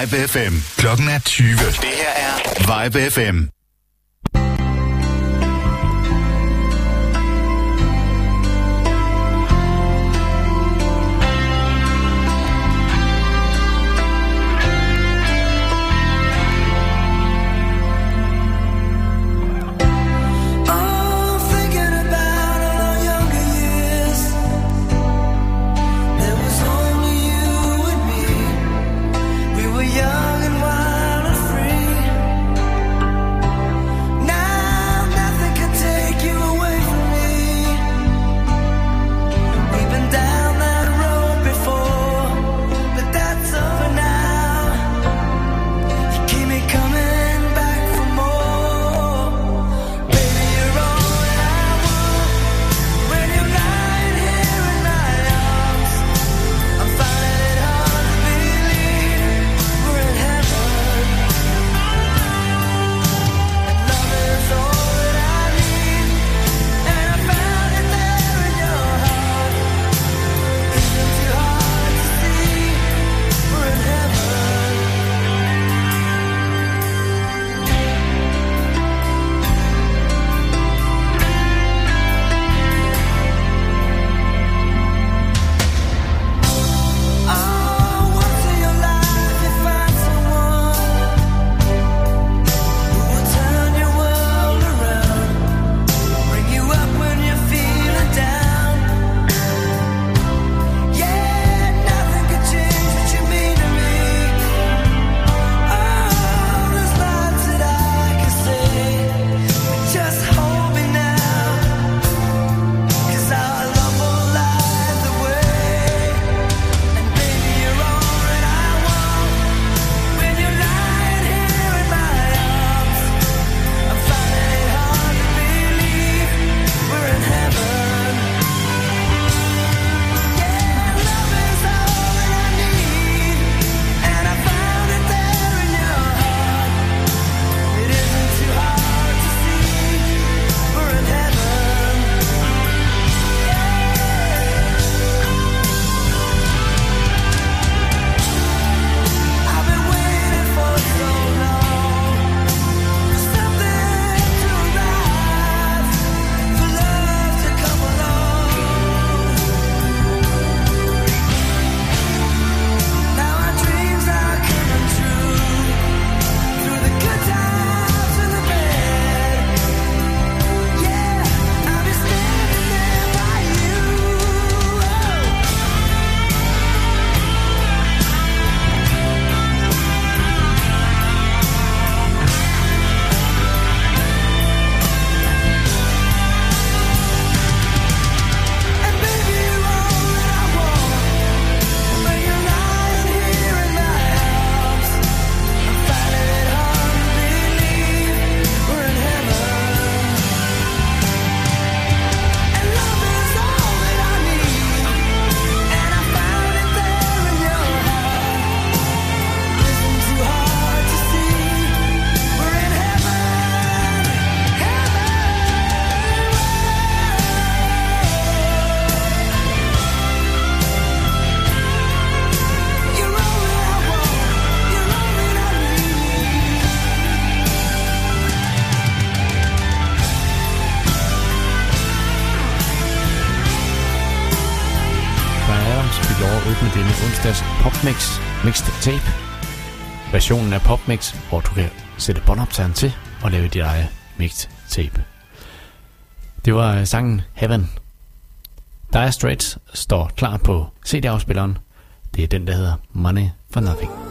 Vibe FM. Klokken er 20. Det her er Vibe FM. Mixed Tape. Versionen af PopMix, hvor du kan sætte båndoptageren til og lave dit eget Mixed Tape. Det var øh, sangen Heaven. Dire Straits står klar på CD-afspilleren. Det er den, der hedder Money for Nothing.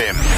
FM.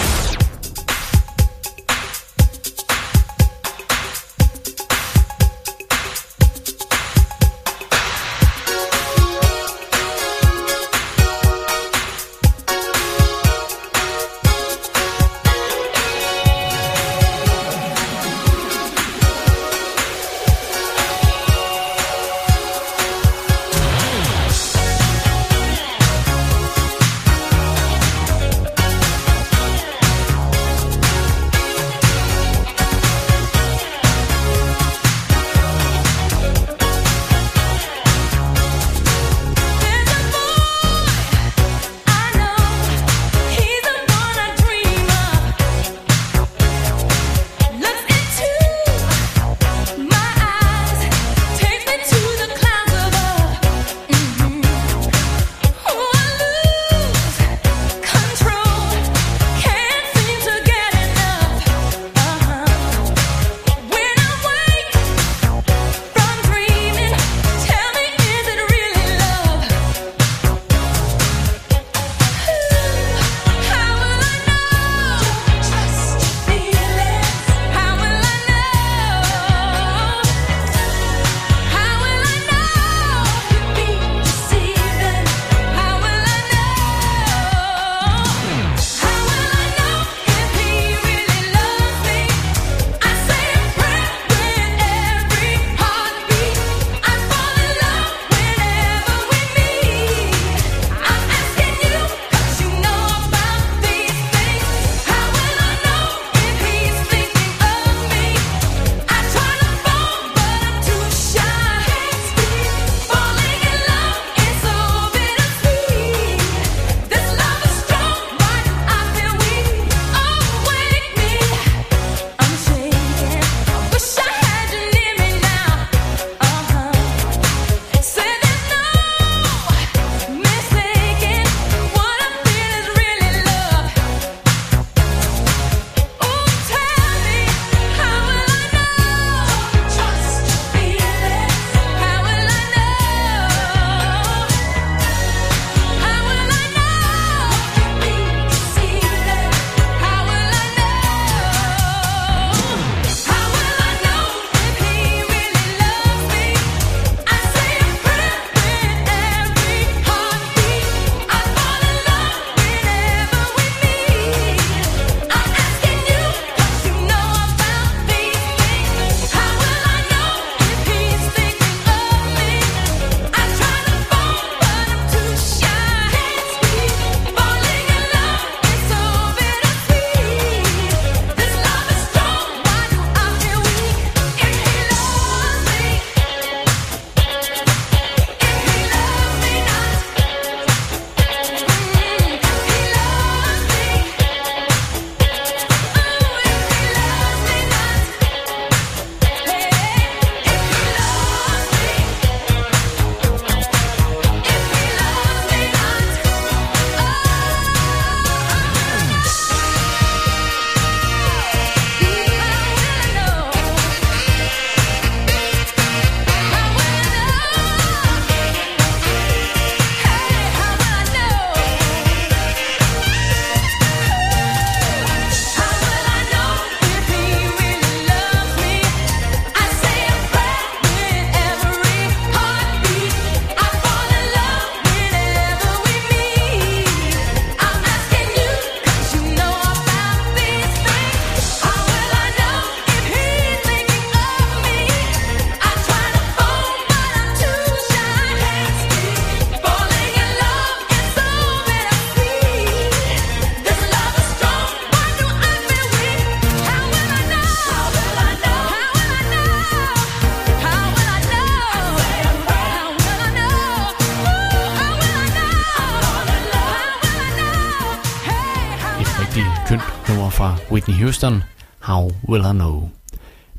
Houston, How Will I Know.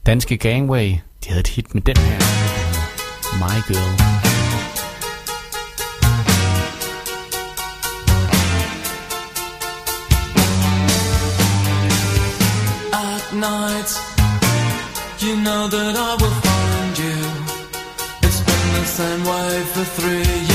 Danske Gangway, de havde et hit med den her. My Girl. At night, you know that I will find you. It's been the same way for three years.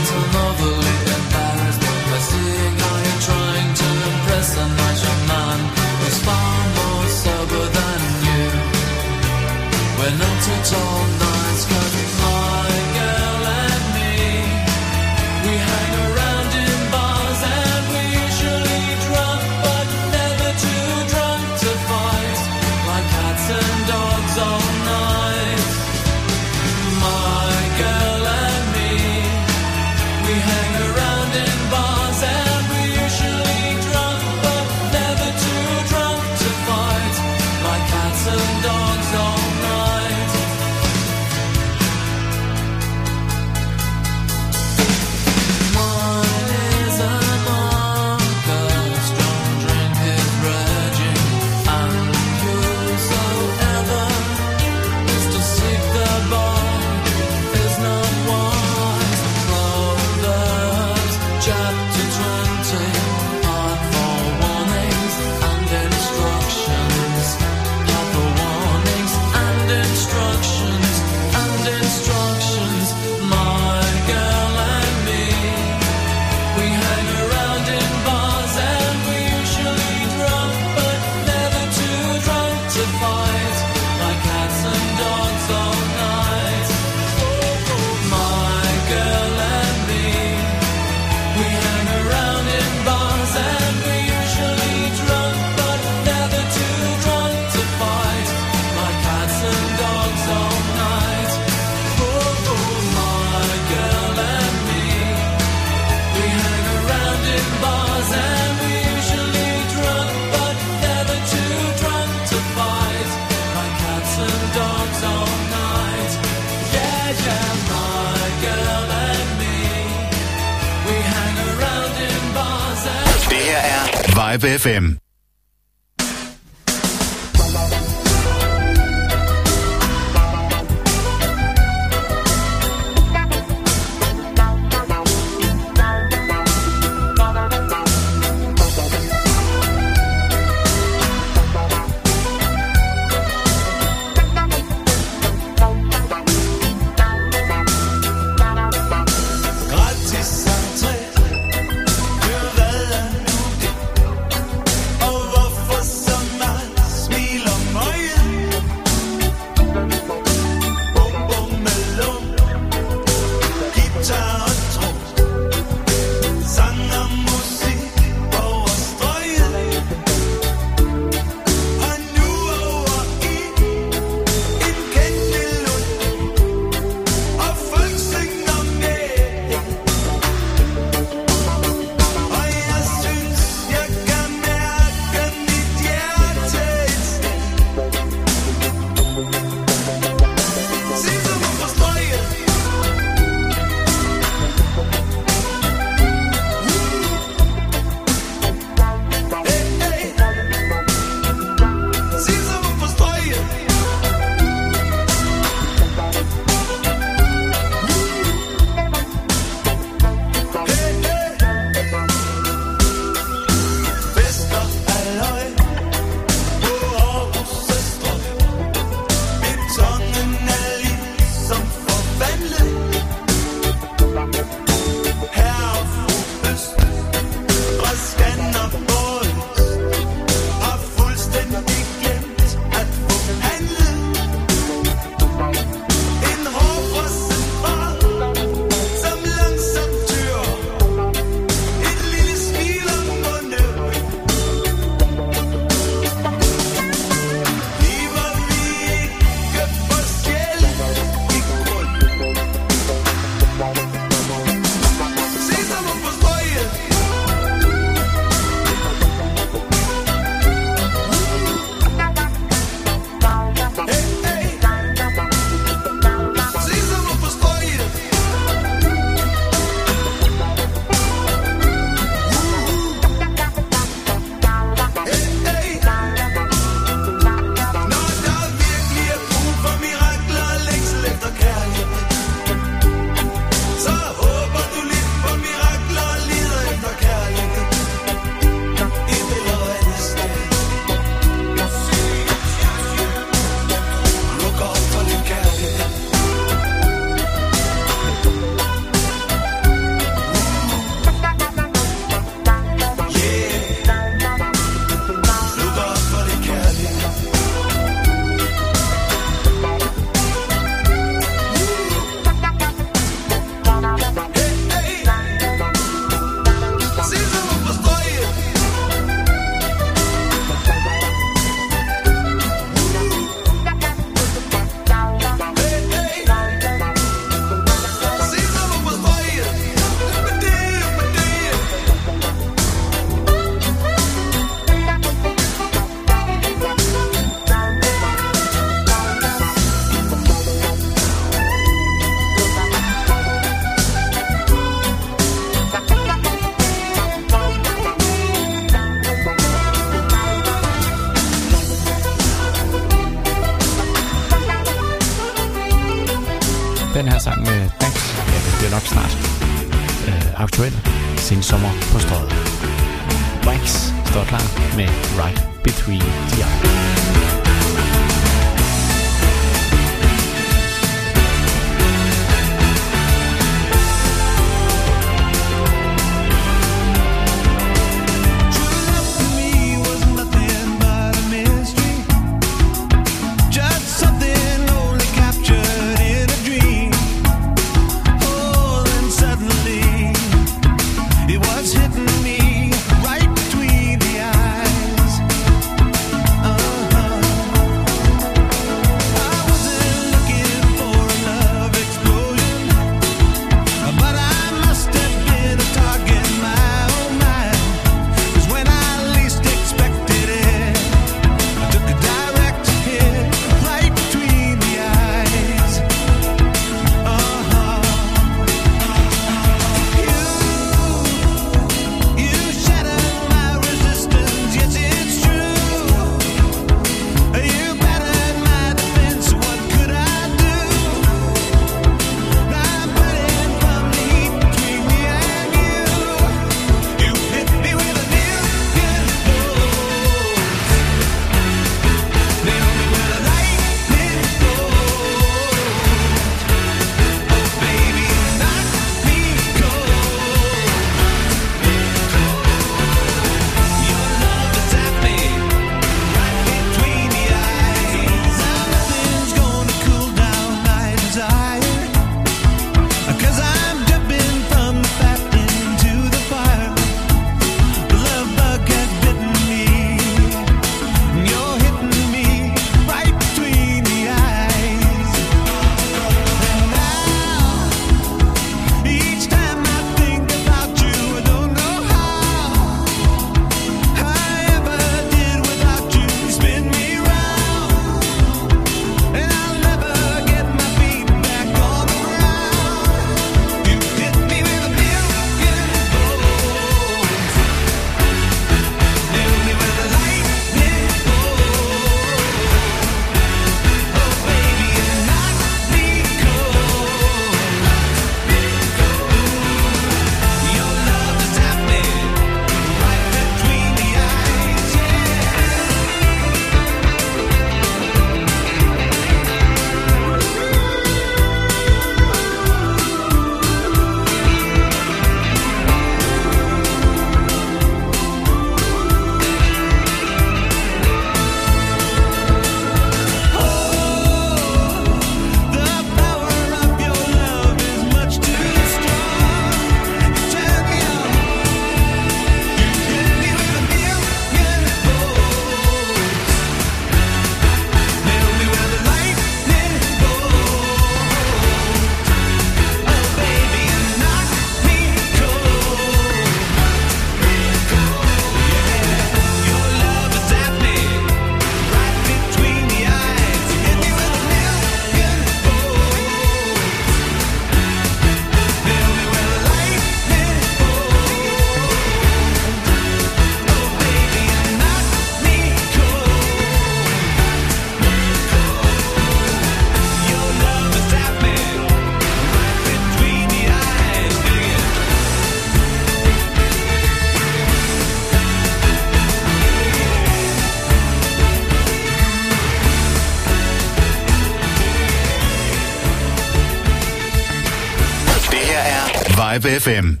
FM.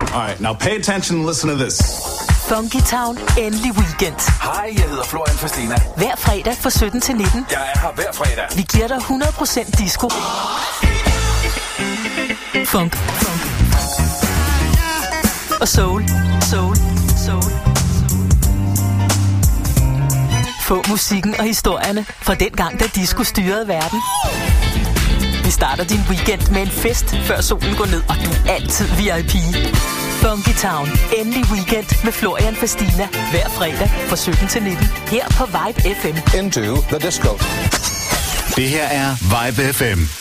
All right, now pay attention and listen to this. Funky Town, endelig weekend. Hej, jeg hedder Florian Fastina. Hver fredag fra 17 til 19. Jeg er her hver fredag. Vi giver dig 100% disco. Oh. Funk. Funk. Og soul. Soul. Soul. Få musikken og historierne fra dengang, da disco styrede verden starter din weekend med en fest, før solen går ned, og du er altid VIP. Funky Town. Endelig weekend med Florian Fastina. Hver fredag fra 17 til 19. Her på Vibe FM. Into the disco. Det her er Vibe FM.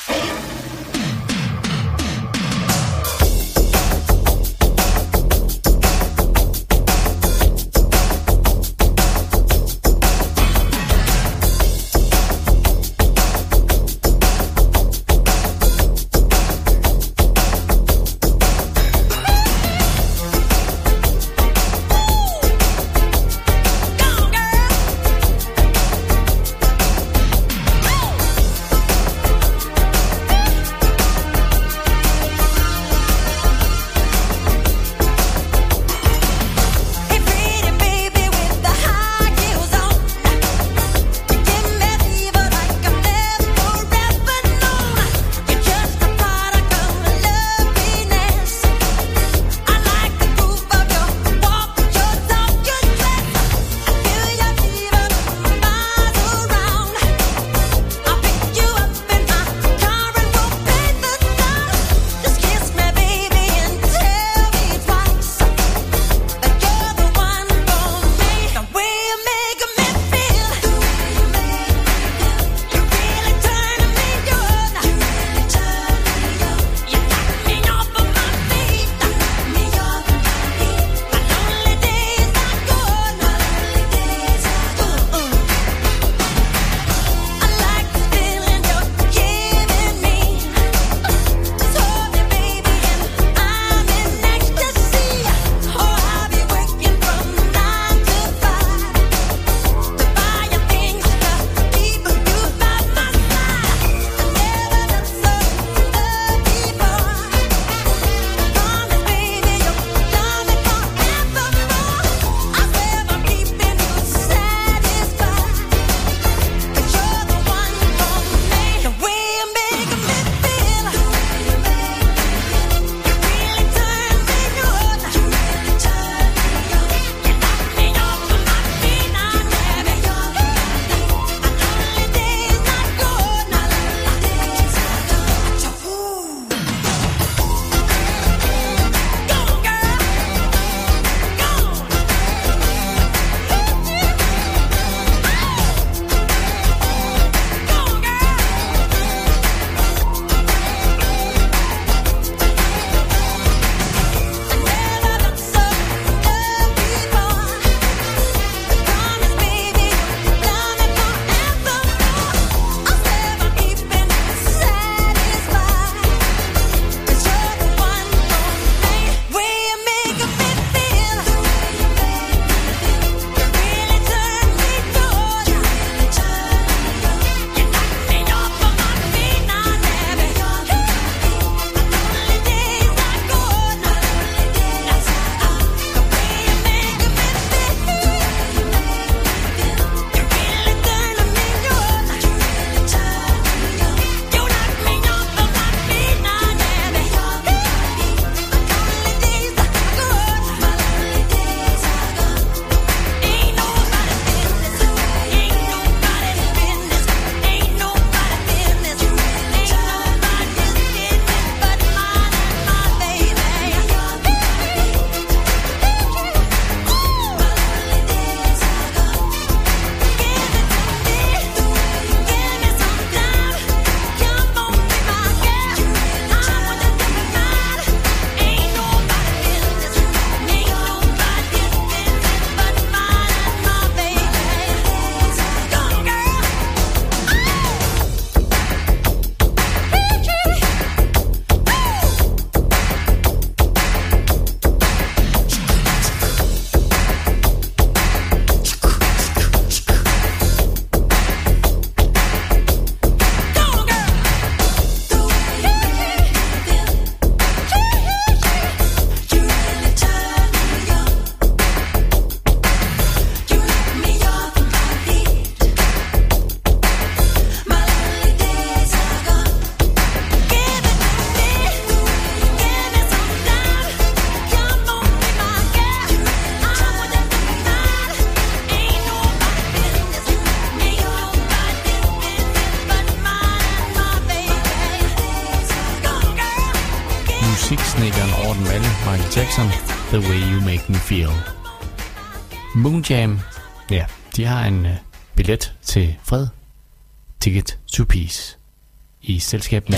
Jam. Ja, de har en øh, billet til fred. Ticket to Peace. I selskab med...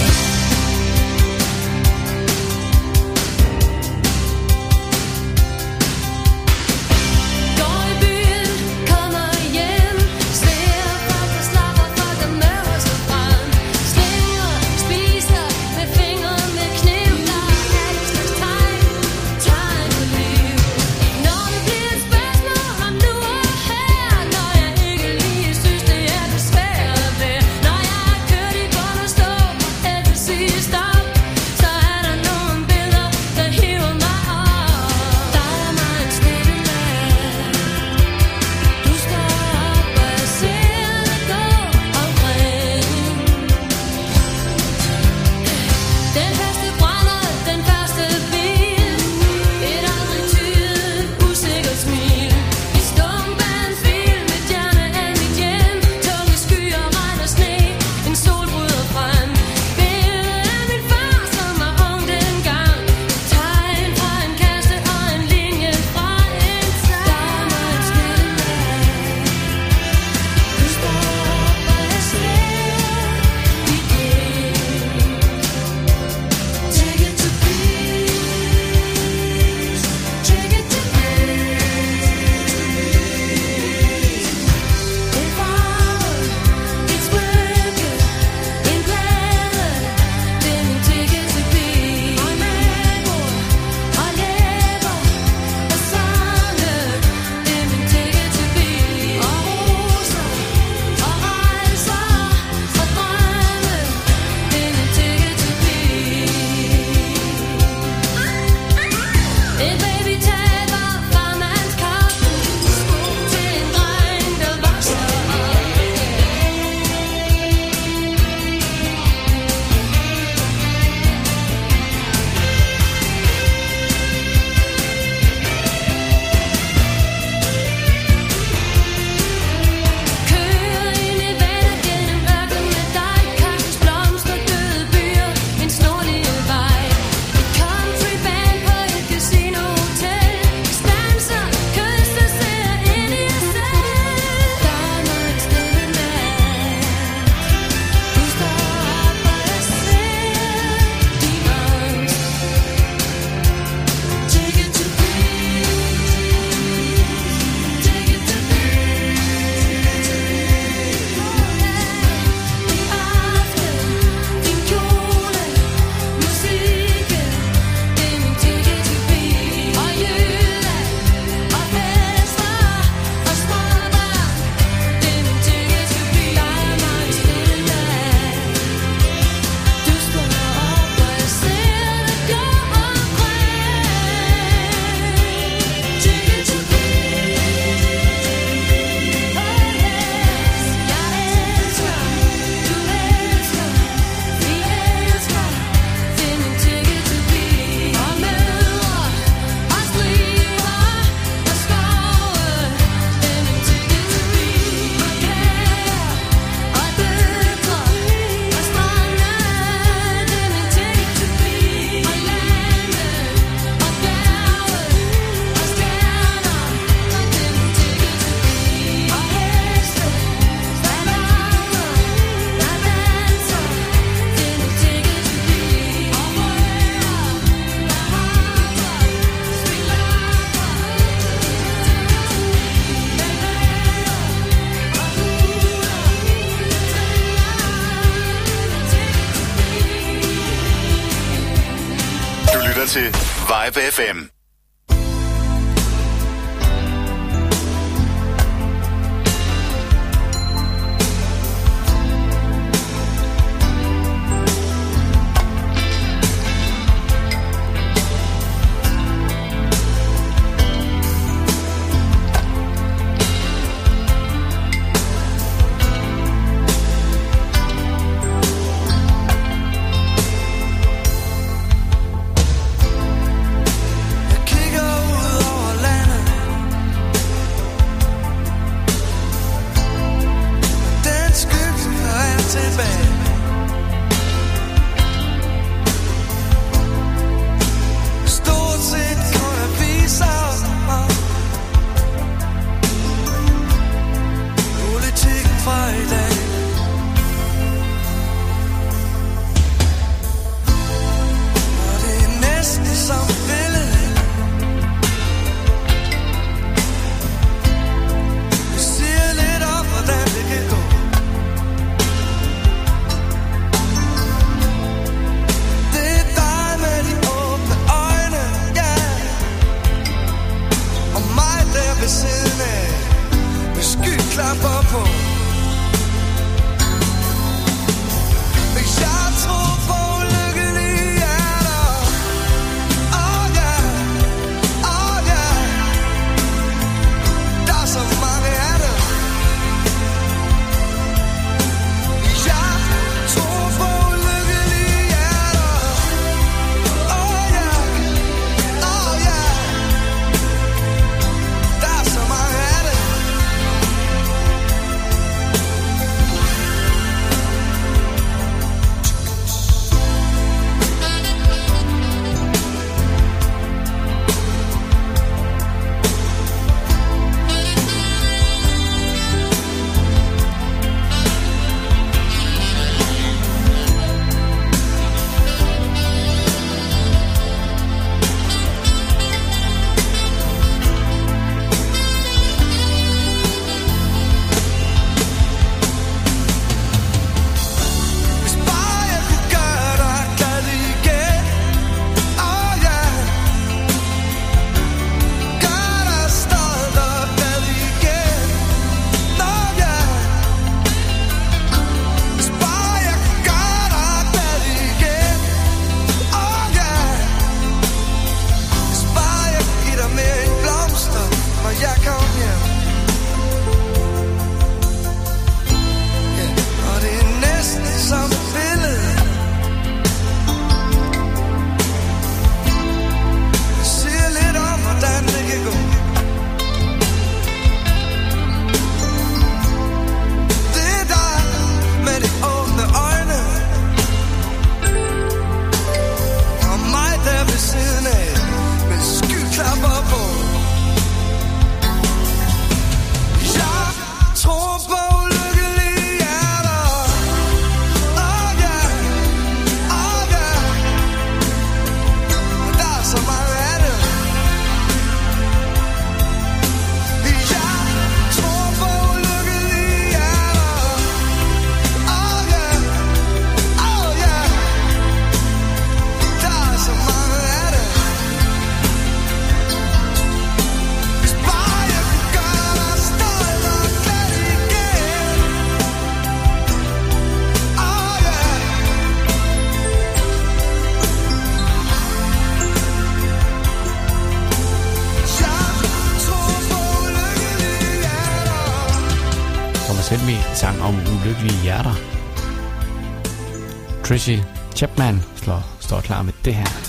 Tracy Chapman slår, står klar med det her.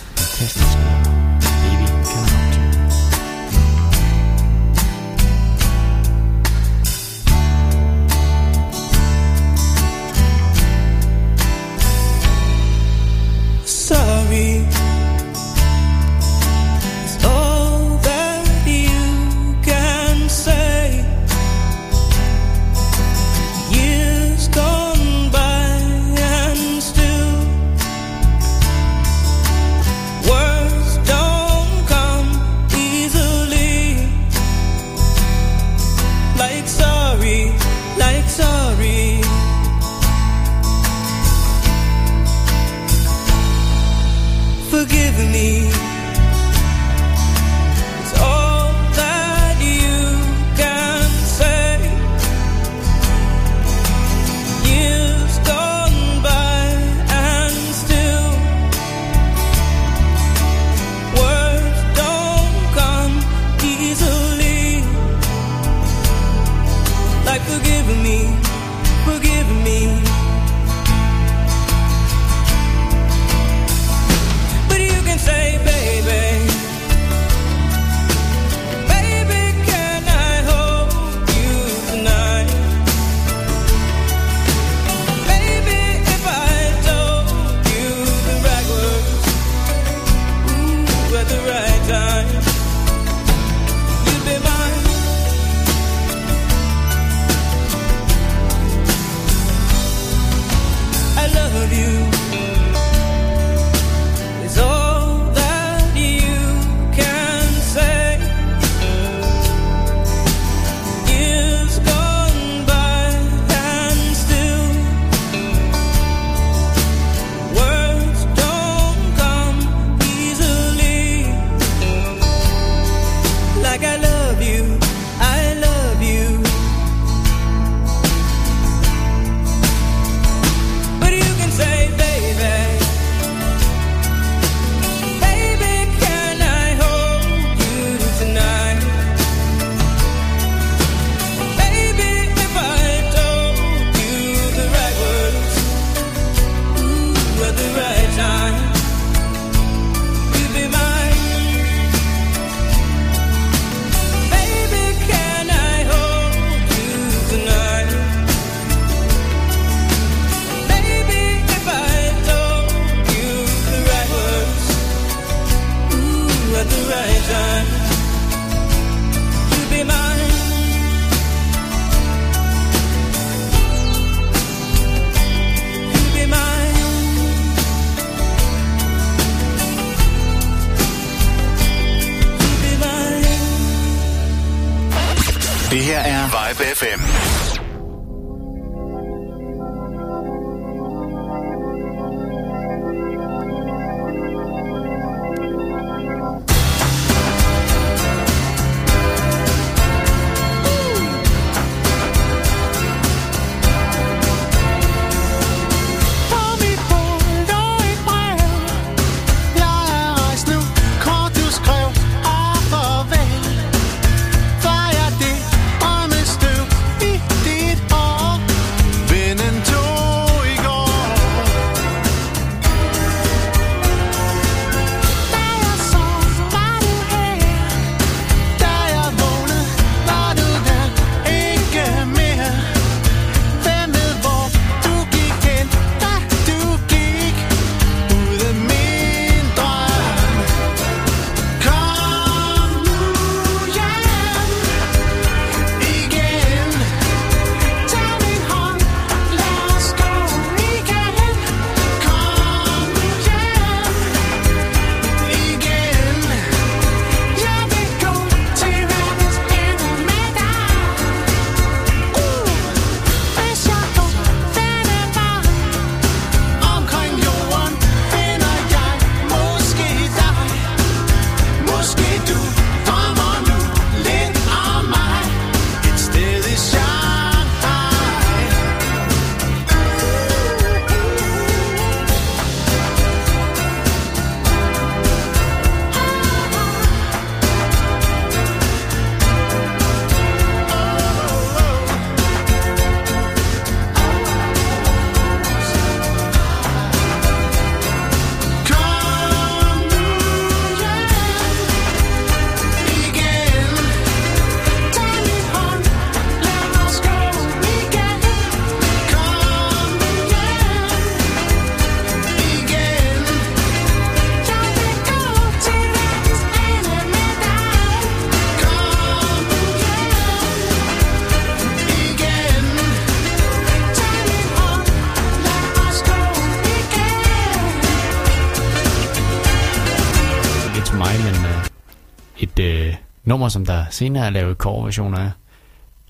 nummer, som der senere er lavet coverversioner af.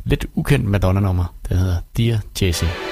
Lidt ukendt Madonna-nummer, der hedder Dear Jessie.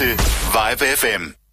lytter til Vibe FM.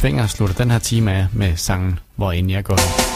Svinger slutter den her time af med sangen Hvor end jeg går.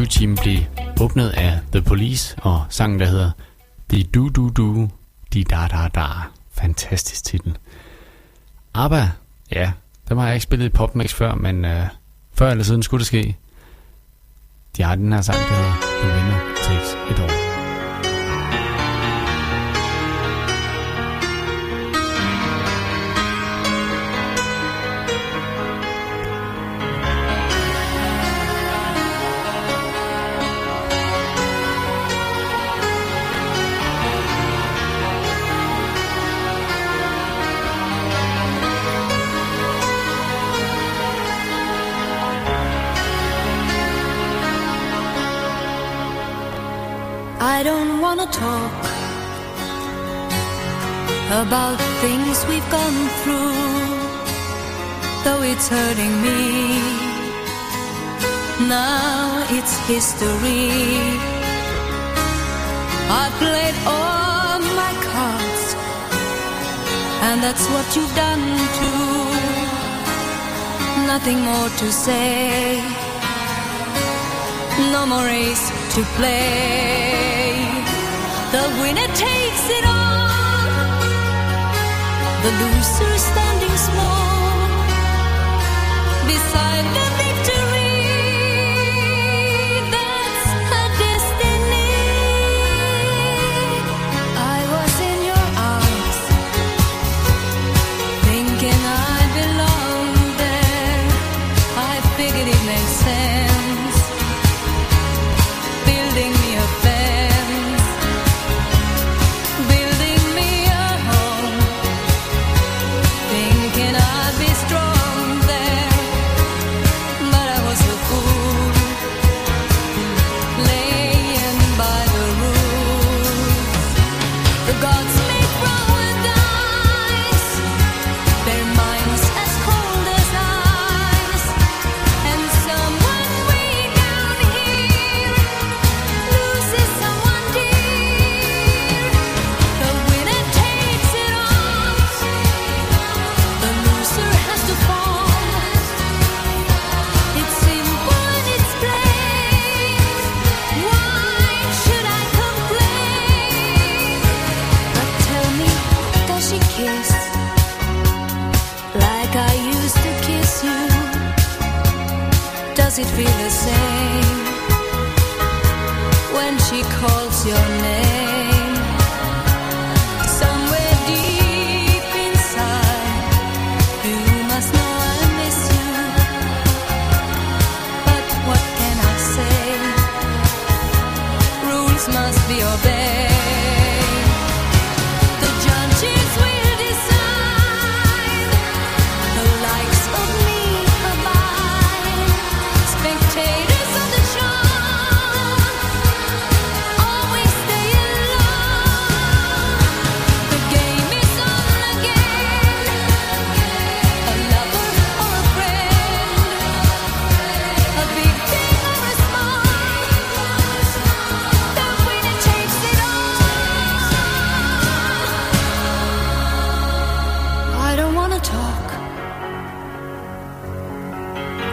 24-timen blev åbnet af The Police og sangen, der hedder The Do Do Do, De Da Da Da. Fantastisk titel. ABBA, ja, der har jeg ikke spillet i PopMix før, men øh, før eller siden skulle det ske. De har den her sang, der hedder Du vinder takes et år. It's hurting me. Now it's history. I played all my cards, and that's what you've done too. Nothing more to say no more race to play. The winner takes it all, the loser standing small figured it made sense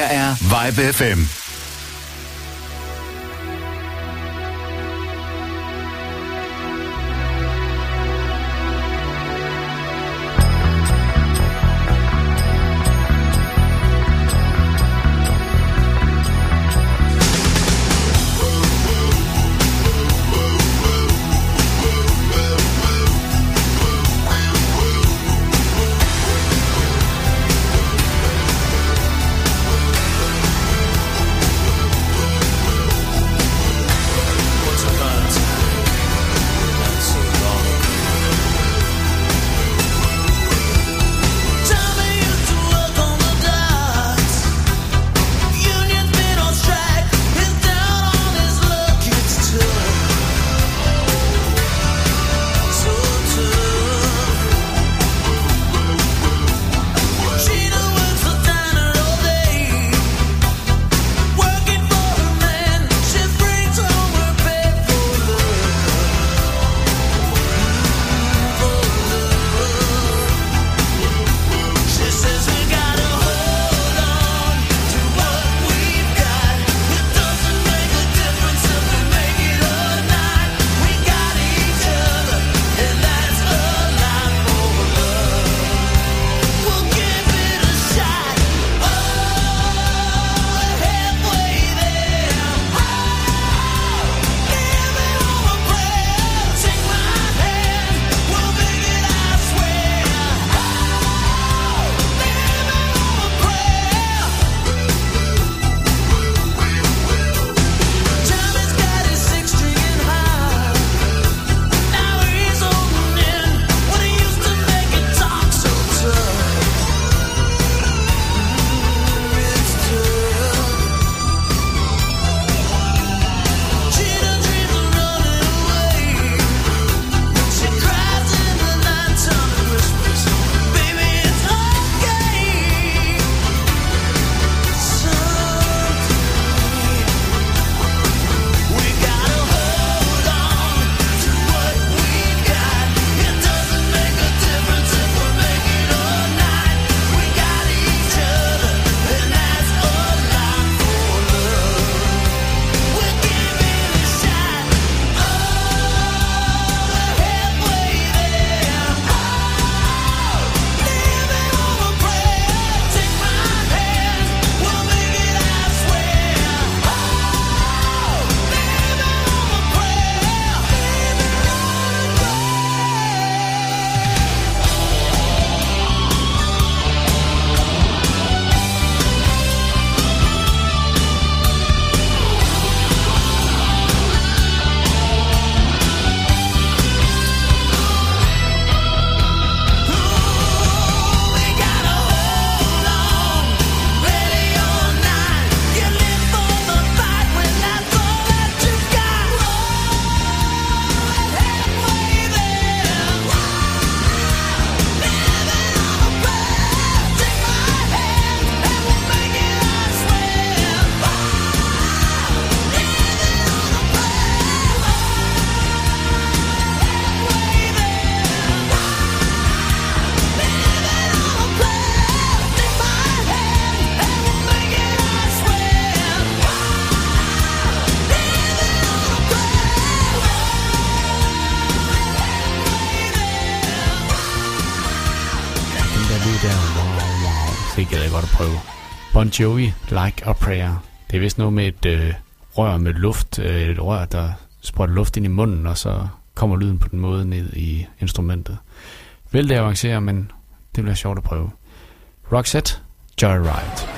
her er Vibe FM. Joey Like a Prayer. Det er vist noget med et øh, rør med luft, øh, et rør, der sprøjter luft ind i munden, og så kommer lyden på den måde ned i instrumentet. Vil avanceret, men det bliver sjovt at prøve. Roxette, Joyride.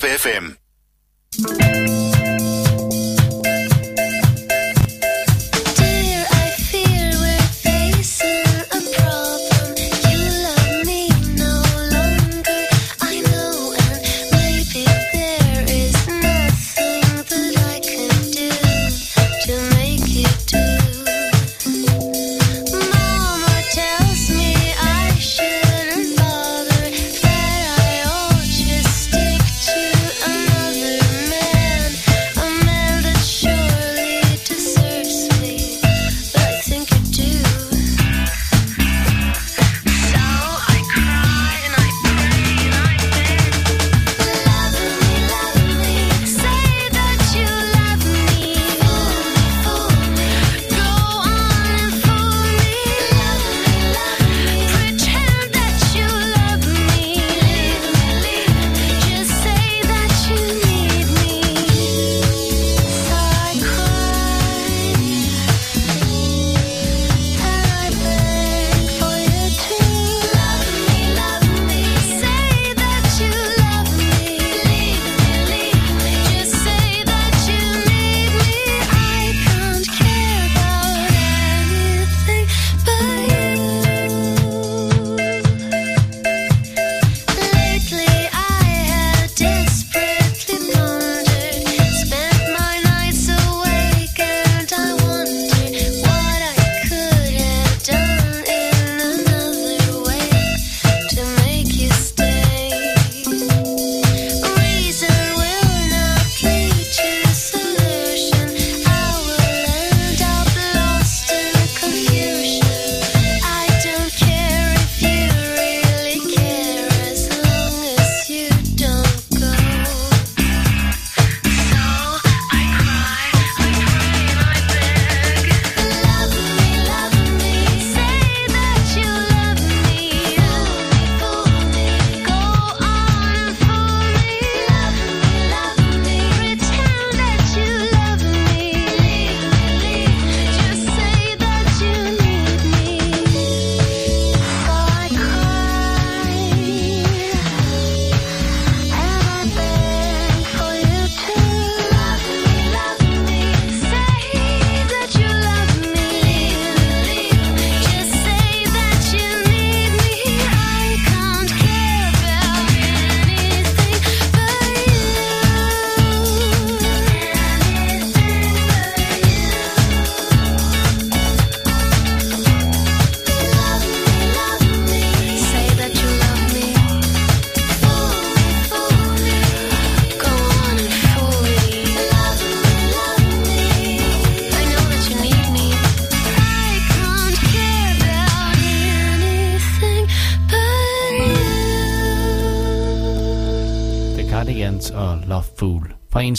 Live FM.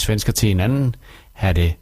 Svensker til en anden have det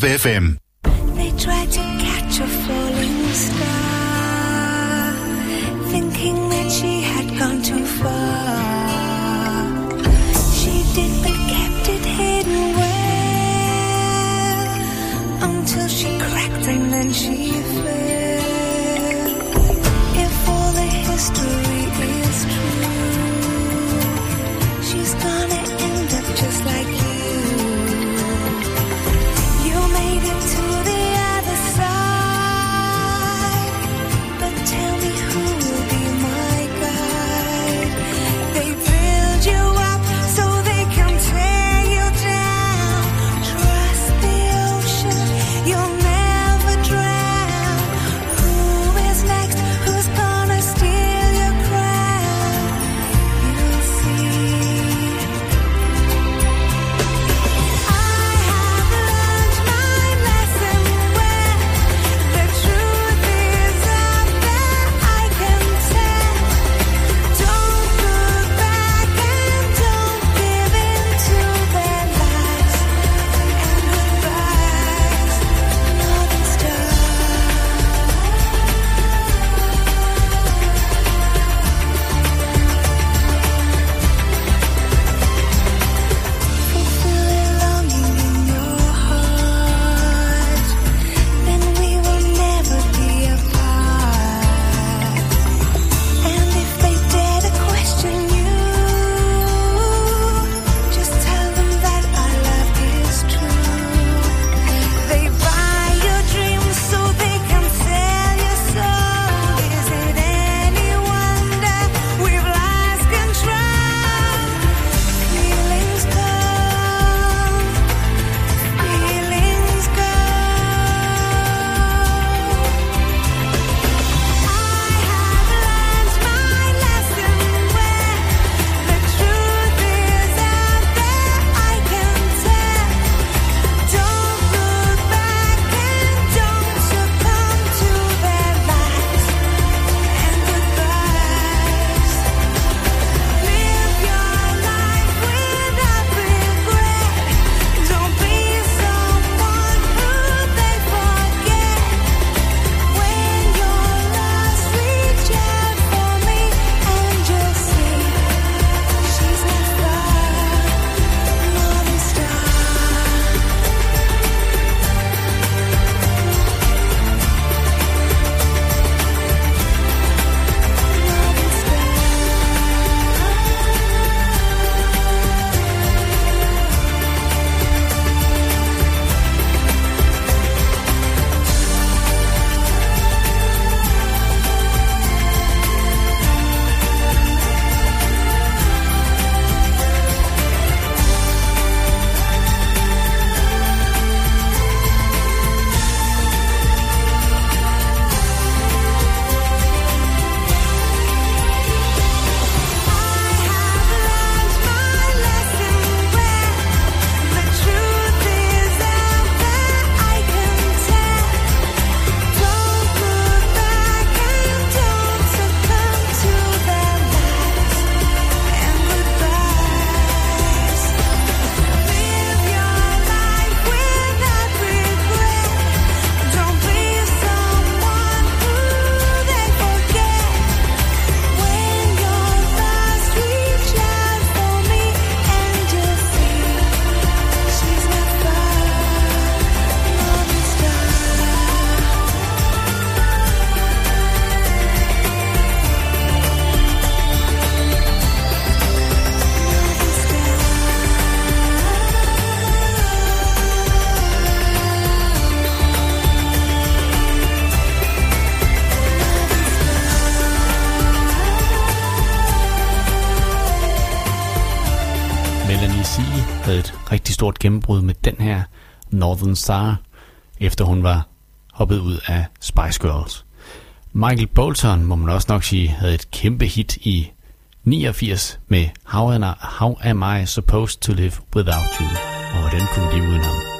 Vibe FM. Golden Star, efter hun var hoppet ud af Spice Girls. Michael Bolton, må man også nok sige, havde et kæmpe hit i 89 med How Am I, How Am I Supposed to Live Without You, og hvordan kunne vi leve udenom?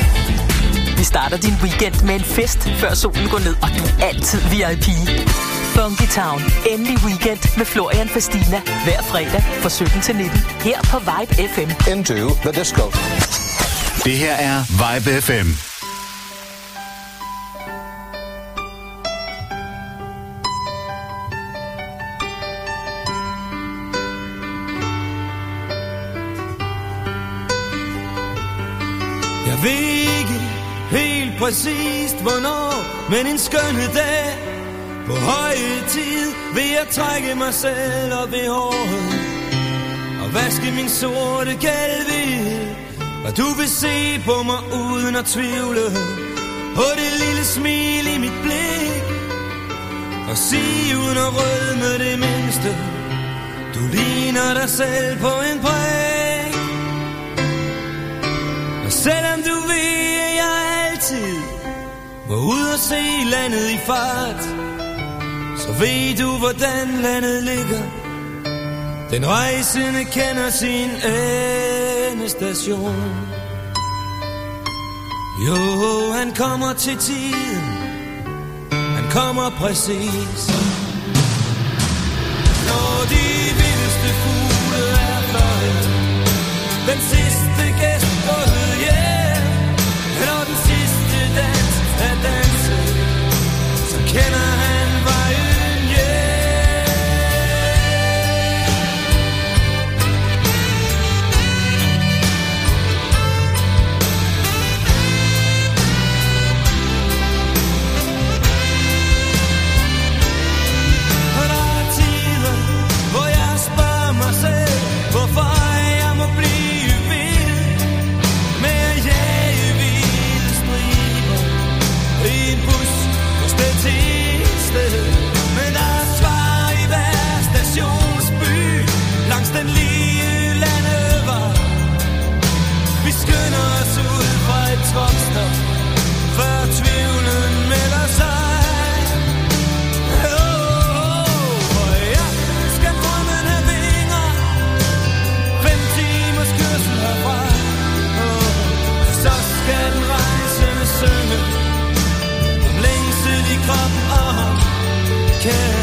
Vi starter din weekend med en fest, før solen går ned, og du er altid VIP. Funky Town. Endelig weekend med Florian Fastina. Hver fredag fra 17 til 19. Her på Vibe FM. Into the disco. Det her er Vibe FM. Jeg ved præcist hvornår, men en skønne dag. På høje tid vil jeg trække mig selv op i håret og vaske min sorte kalve. Og du vil se på mig uden at tvivle på det lille smil i mit blik. Og sige uden at rødme det mindste, du ligner dig selv på en præg Og selvom du ved, at må ud og se landet i fart, så ved du, hvordan landet ligger. Den rejsende kender sin endestation. Jo, han kommer til tiden. Han kommer præcis. Når de vildeste fugle er fløjet, den sidste så kender can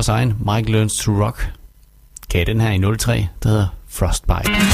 vores egen Mike Learns to Rock gav den her i 03, der hedder Frostbite.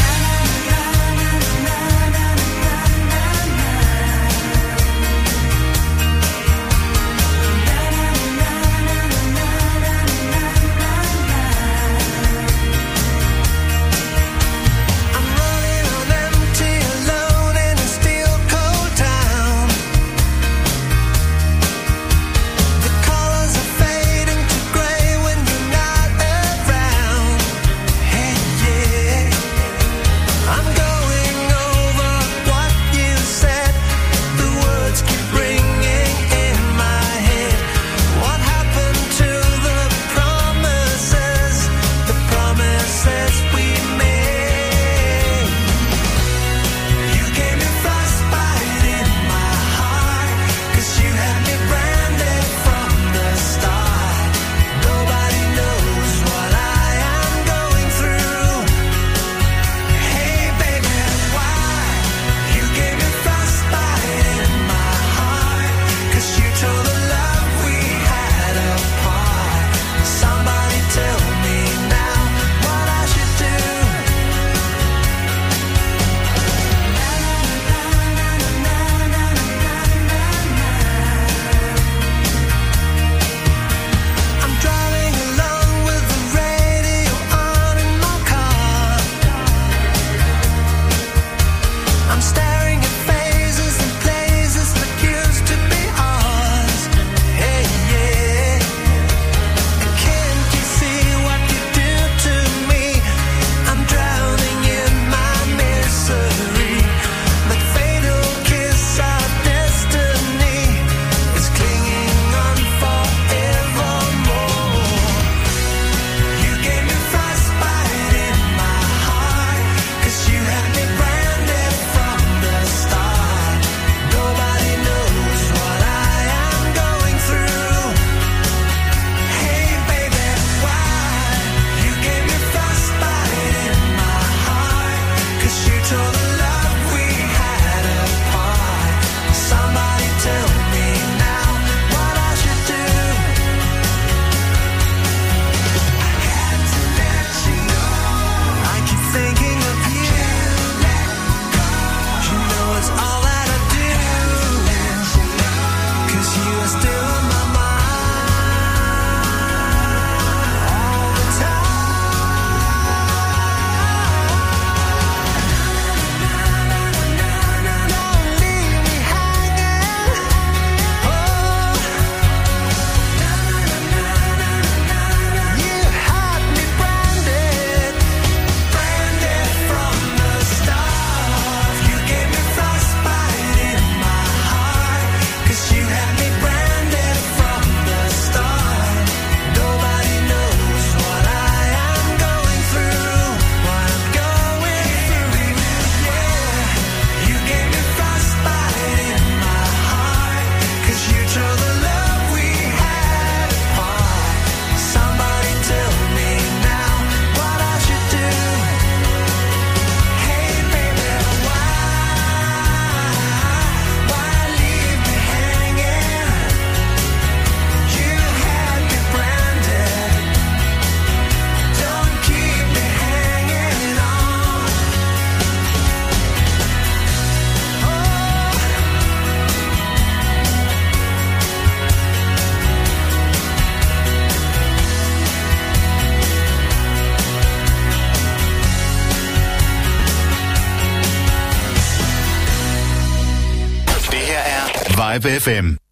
Live FM.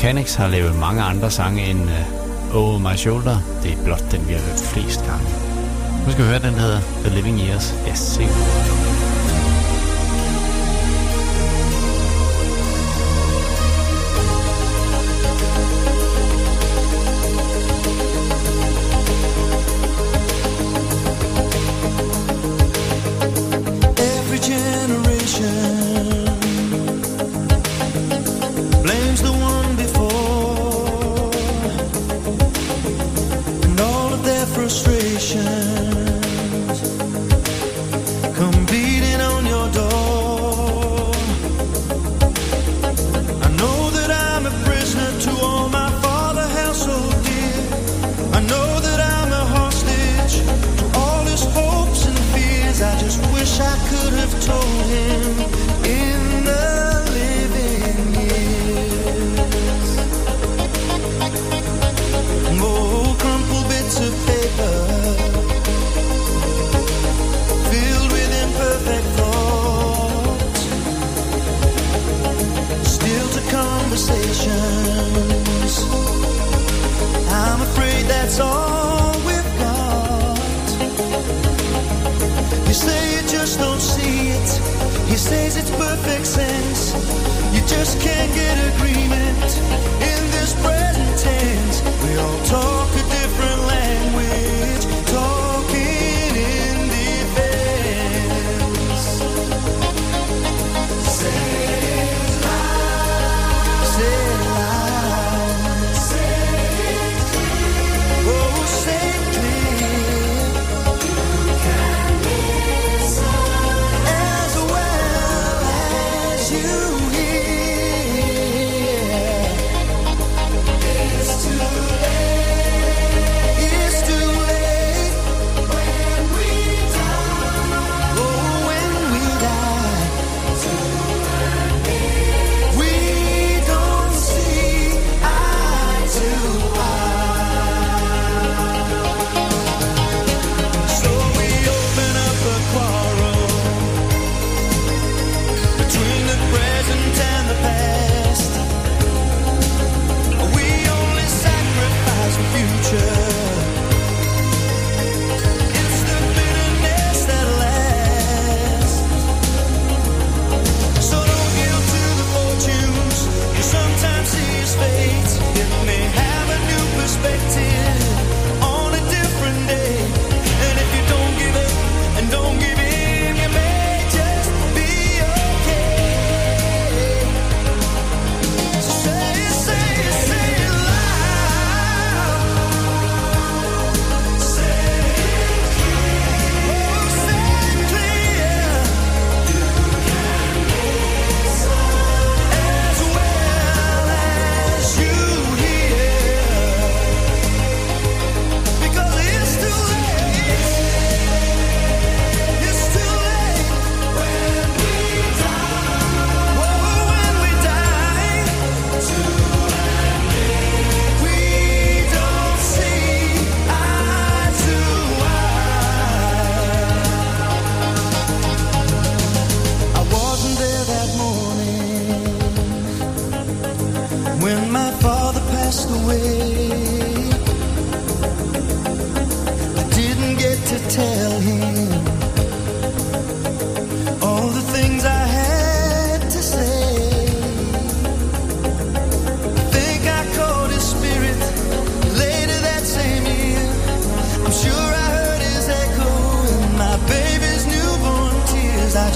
Canix har lavet mange andre sange end uh, Over My Shoulder. Det er blot den, vi har hørt flest gange. Nu skal vi høre, den hedder The Living Years. Yes, sikkert.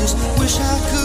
just wish I could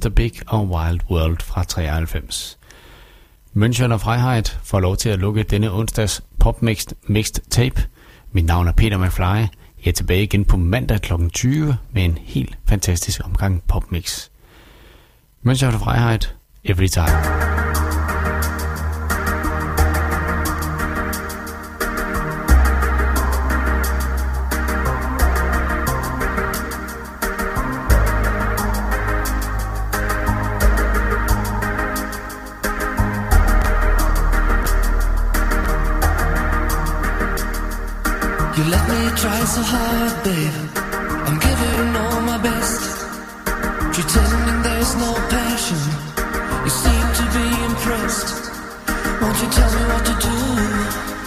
Mr. Big og Wild World fra 93. München og Freiheit får lov til at lukke denne onsdags popmixed mixed tape. Mit navn er Peter McFly. Jeg er tilbage igen på mandag kl. 20 med en helt fantastisk omgang popmix. München og Freiheit, every time. try so hard, babe. I'm giving all my best. Pretending there's no passion. You seem to be impressed. Won't you tell me what to do?